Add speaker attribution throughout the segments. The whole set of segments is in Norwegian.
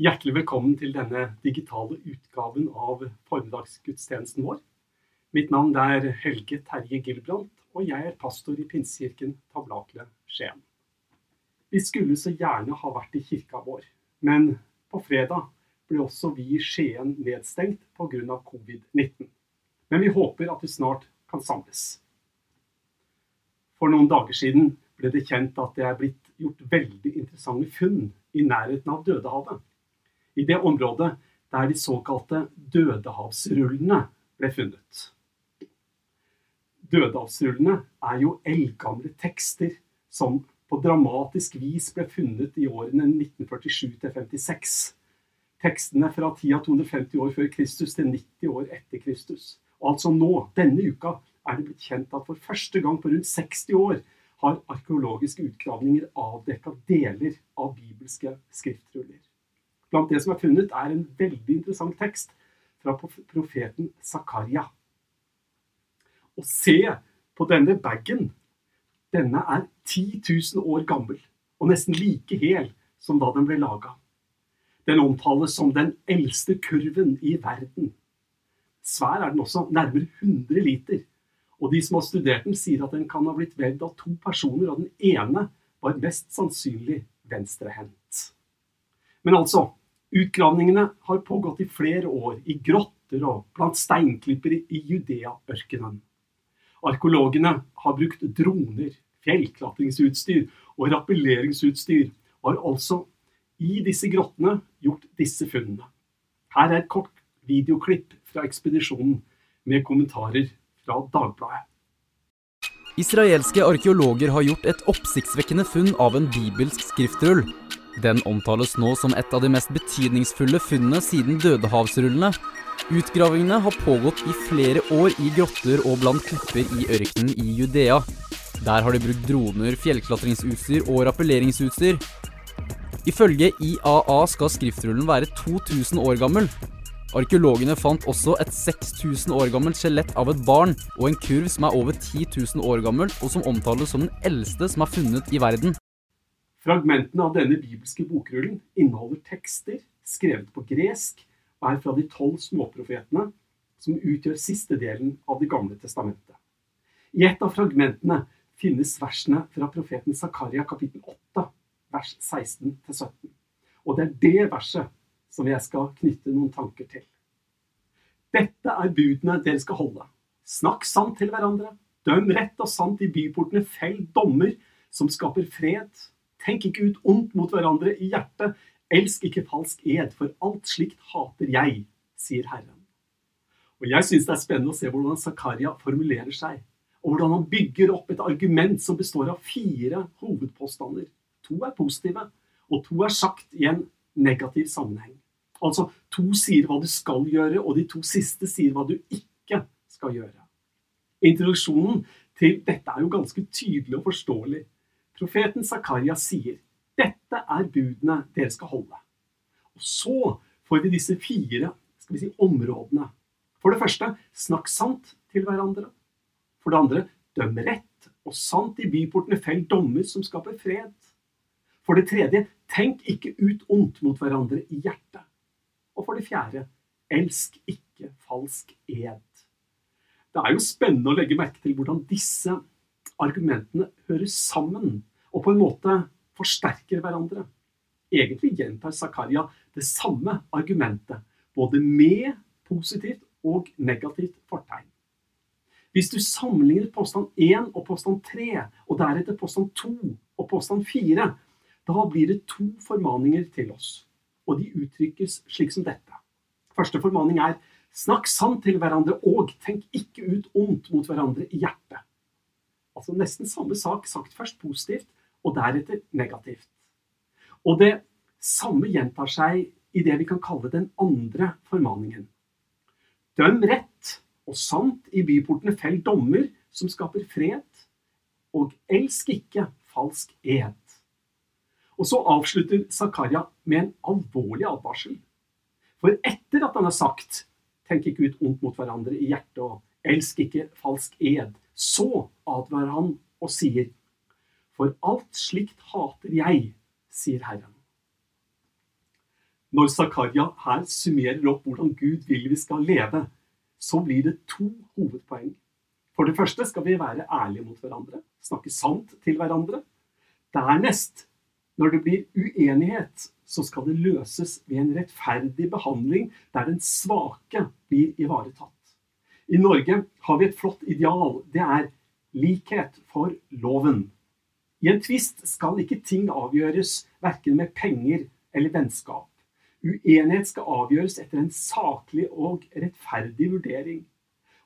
Speaker 1: Hjertelig velkommen til denne digitale utgaven av formiddagsgudstjenesten vår. Mitt navn er Helge Terje Gilbrandt, og jeg er pastor i Pinsekirken Tablakle Skien. Vi skulle så gjerne ha vært i kirka vår, men på fredag ble også vi i Skien nedstengt pga. covid-19. Men vi håper at vi snart kan samles. For noen dager siden ble det kjent at det er blitt gjort veldig interessante funn i nærheten av Dødehavet. I det området der de såkalte Dødehavsrullene ble funnet. Dødehavsrullene er jo eldgamle tekster som på dramatisk vis ble funnet i årene 1947-56. Tekstene fra tida 250 år før Kristus til 90 år etter Kristus. Og altså nå, denne uka, er det blitt kjent at for første gang på rundt 60 år har arkeologiske utgravninger avdekka deler av bibelske skriftruller. Blant det som er funnet, er en veldig interessant tekst fra profeten Zakaria. Og se på denne bagen. Denne er 10 000 år gammel og nesten like hel som da den ble laga. Den omtales som den eldste kurven i verden. Svær er den også, nærmere 100 liter. Og de som har studert den, sier at den kan ha blitt vevd av to personer, og den ene var mest sannsynlig venstrehendt. Men altså, utgravningene har pågått i flere år, i grotter og blant steinklipper i Judea-ørkenen. Arkeologene har brukt droner, fjellklatringsutstyr og rappelleringsutstyr, og har altså i disse grottene gjort disse funnene. Her er et kort videoklipp fra ekspedisjonen med kommentarer fra Dagbladet.
Speaker 2: Israelske arkeologer har gjort et oppsiktsvekkende funn av en bibelsk skriftrull. Den omtales nå som et av de mest betydningsfulle funnene siden Dødehavsrullene. Utgravingene har pågått i flere år i grotter og blant klipper i ørkenen i Judea. Der har de brukt droner, fjellklatringsutstyr og rappelleringsutstyr. Ifølge IAA skal skriftrullen være 2000 år gammel, Arkeologene fant også et 6000 år gammelt skjelett av et barn og en kurv som er over 10 000 år gammel, og som omtales som den eldste som er funnet i verden.
Speaker 1: Fragmentene av denne bibelske bokrullen inneholder tekster skrevet på gresk og er fra de tolv småprofetene som utgjør siste delen av Det gamle testamentet. I et av fragmentene finnes versene fra profeten Zakaria kapittel 8, vers 16-17. Og det er det verset som jeg skal knytte noen tanker til. Dette er budene dere skal holde. Snakk sant til hverandre. Døm rett og sant i byportene. Fell dommer som skaper fred. Tenk ikke ut ondt mot hverandre i hjertet. Elsk ikke falsk ed, for alt slikt hater jeg, sier Herren. Og Jeg syns det er spennende å se hvordan Zakaria formulerer seg, og hvordan han bygger opp et argument som består av fire hovedpåstander. To er positive, og to er sagt i en negativ sammenheng. Altså to sier hva du skal gjøre, og de to siste sier hva du ikke skal gjøre. Introduksjonen til dette er jo ganske tydelig og forståelig. Profeten Zakaria sier dette er budene dere skal holde. Og Så får vi disse fire skal vi si, områdene. For det første, snakk sant til hverandre. For det andre, døm rett og sant i byportene, fell dommer som skaper fred. For det tredje, tenk ikke ut ondt mot hverandre i hjertet. Og for det fjerde, elsk ikke falsk ed. Det er jo spennende å legge merke til hvordan disse argumentene hører sammen, og på en måte forsterker hverandre. Egentlig gjentar Zakaria det samme argumentet, både med positivt og negativt fortegn. Hvis du sammenligner påstand 1 og påstand 3, og deretter påstand 2 og påstand 4, da blir det to formaninger til oss og de uttrykkes slik som dette. Første formaning er snakk sant til hverandre og tenk ikke ut ondt mot hverandre i hjertet. Altså nesten samme sak sagt først positivt og deretter negativt. Og det samme gjentar seg i det vi kan kalle den andre formaningen. Døm rett og sant i byportene, fell dommer som skaper fred, og elsk ikke falsk ed. Og så avslutter Zakaria med en alvorlig advarsel. For etter at han har sagt 'tenk ikke ut ondt mot hverandre i hjertet' og 'elsk ikke falsk ed', så advarer han og sier 'for alt slikt hater jeg', sier Herren. Når Zakaria her summerer opp hvordan Gud vil vi skal leve, så blir det to hovedpoeng. For det første skal vi være ærlige mot hverandre, snakke sant til hverandre. Dernest, når det blir uenighet, så skal det løses ved en rettferdig behandling der den svake blir ivaretatt. I Norge har vi et flott ideal. Det er likhet for loven. I en tvist skal ikke ting avgjøres verken med penger eller vennskap. Uenighet skal avgjøres etter en saklig og rettferdig vurdering.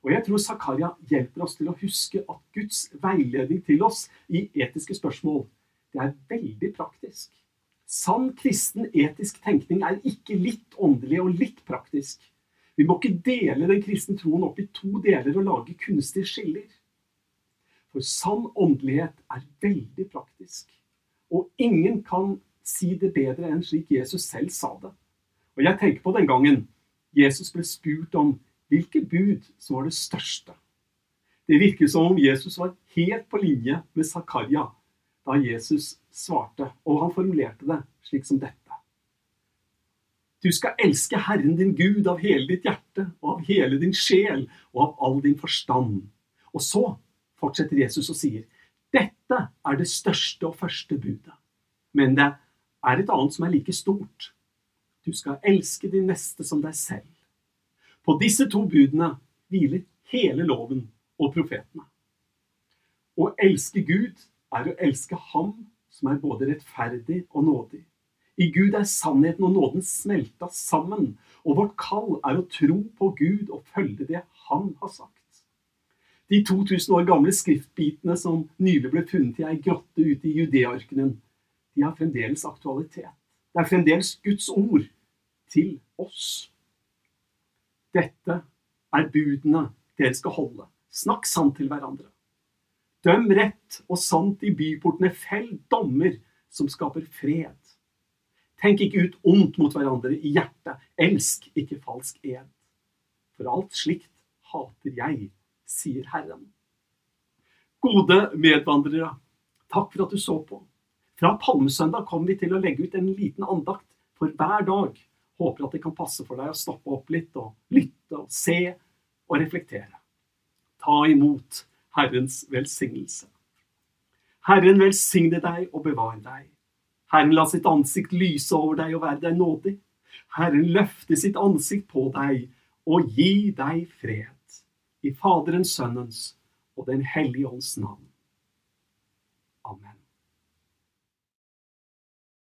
Speaker 1: Og jeg tror Zakaria hjelper oss til å huske at Guds veiledning til oss i etiske spørsmål, det er veldig praktisk. Sann kristen etisk tenkning er ikke litt åndelig og litt praktisk. Vi må ikke dele den kristne troen opp i to deler og lage kunstige skiller. For sann åndelighet er veldig praktisk. Og ingen kan si det bedre enn slik Jesus selv sa det. Og jeg tenker på den gangen Jesus ble spurt om hvilke bud som var det største. Det virker som om Jesus var helt på linje med Zakaria da Jesus svarte, og han formulerte det slik som dette. Du skal elske Herren din Gud av hele ditt hjerte og av hele din sjel og av all din forstand. Og så fortsetter Jesus og sier, dette er det største og første budet. Men det er et annet som er like stort. Du skal elske din neste som deg selv. På disse to budene hviler hele loven og profetene. Å elske Gud er å elske Ham som er både rettferdig og nådig. I Gud er sannheten og nåden smelta sammen, og vårt kall er å tro på Gud og følge det Han har sagt. De 2000 år gamle skriftbitene som nylig ble funnet i ei grotte ute i Judearkenen, de har fremdeles aktualitet. Det er fremdeles Guds ord til oss. Dette er budene dere skal holde. Snakk sant til hverandre. Døm rett og sant i byportene. Fell dommer som skaper fred. Tenk ikke ut ondt mot hverandre i hjertet. Elsk ikke falsk ed. For alt slikt hater jeg, sier Herren. Gode medvandrere, takk for at du så på. Fra Palmesøndag kommer vi til å legge ut en liten andakt for hver dag. Håper at det kan passe for deg å stoppe opp litt og lytte og se og reflektere. Ta imot Herrens velsignelse. Herren velsigne deg og bevare deg. Herren la sitt ansikt lyse over deg og være deg nådig. Herren løfte sitt ansikt på deg og gi deg fred. I Faderens, Sønnens og Den hellige ånds navn. Amen.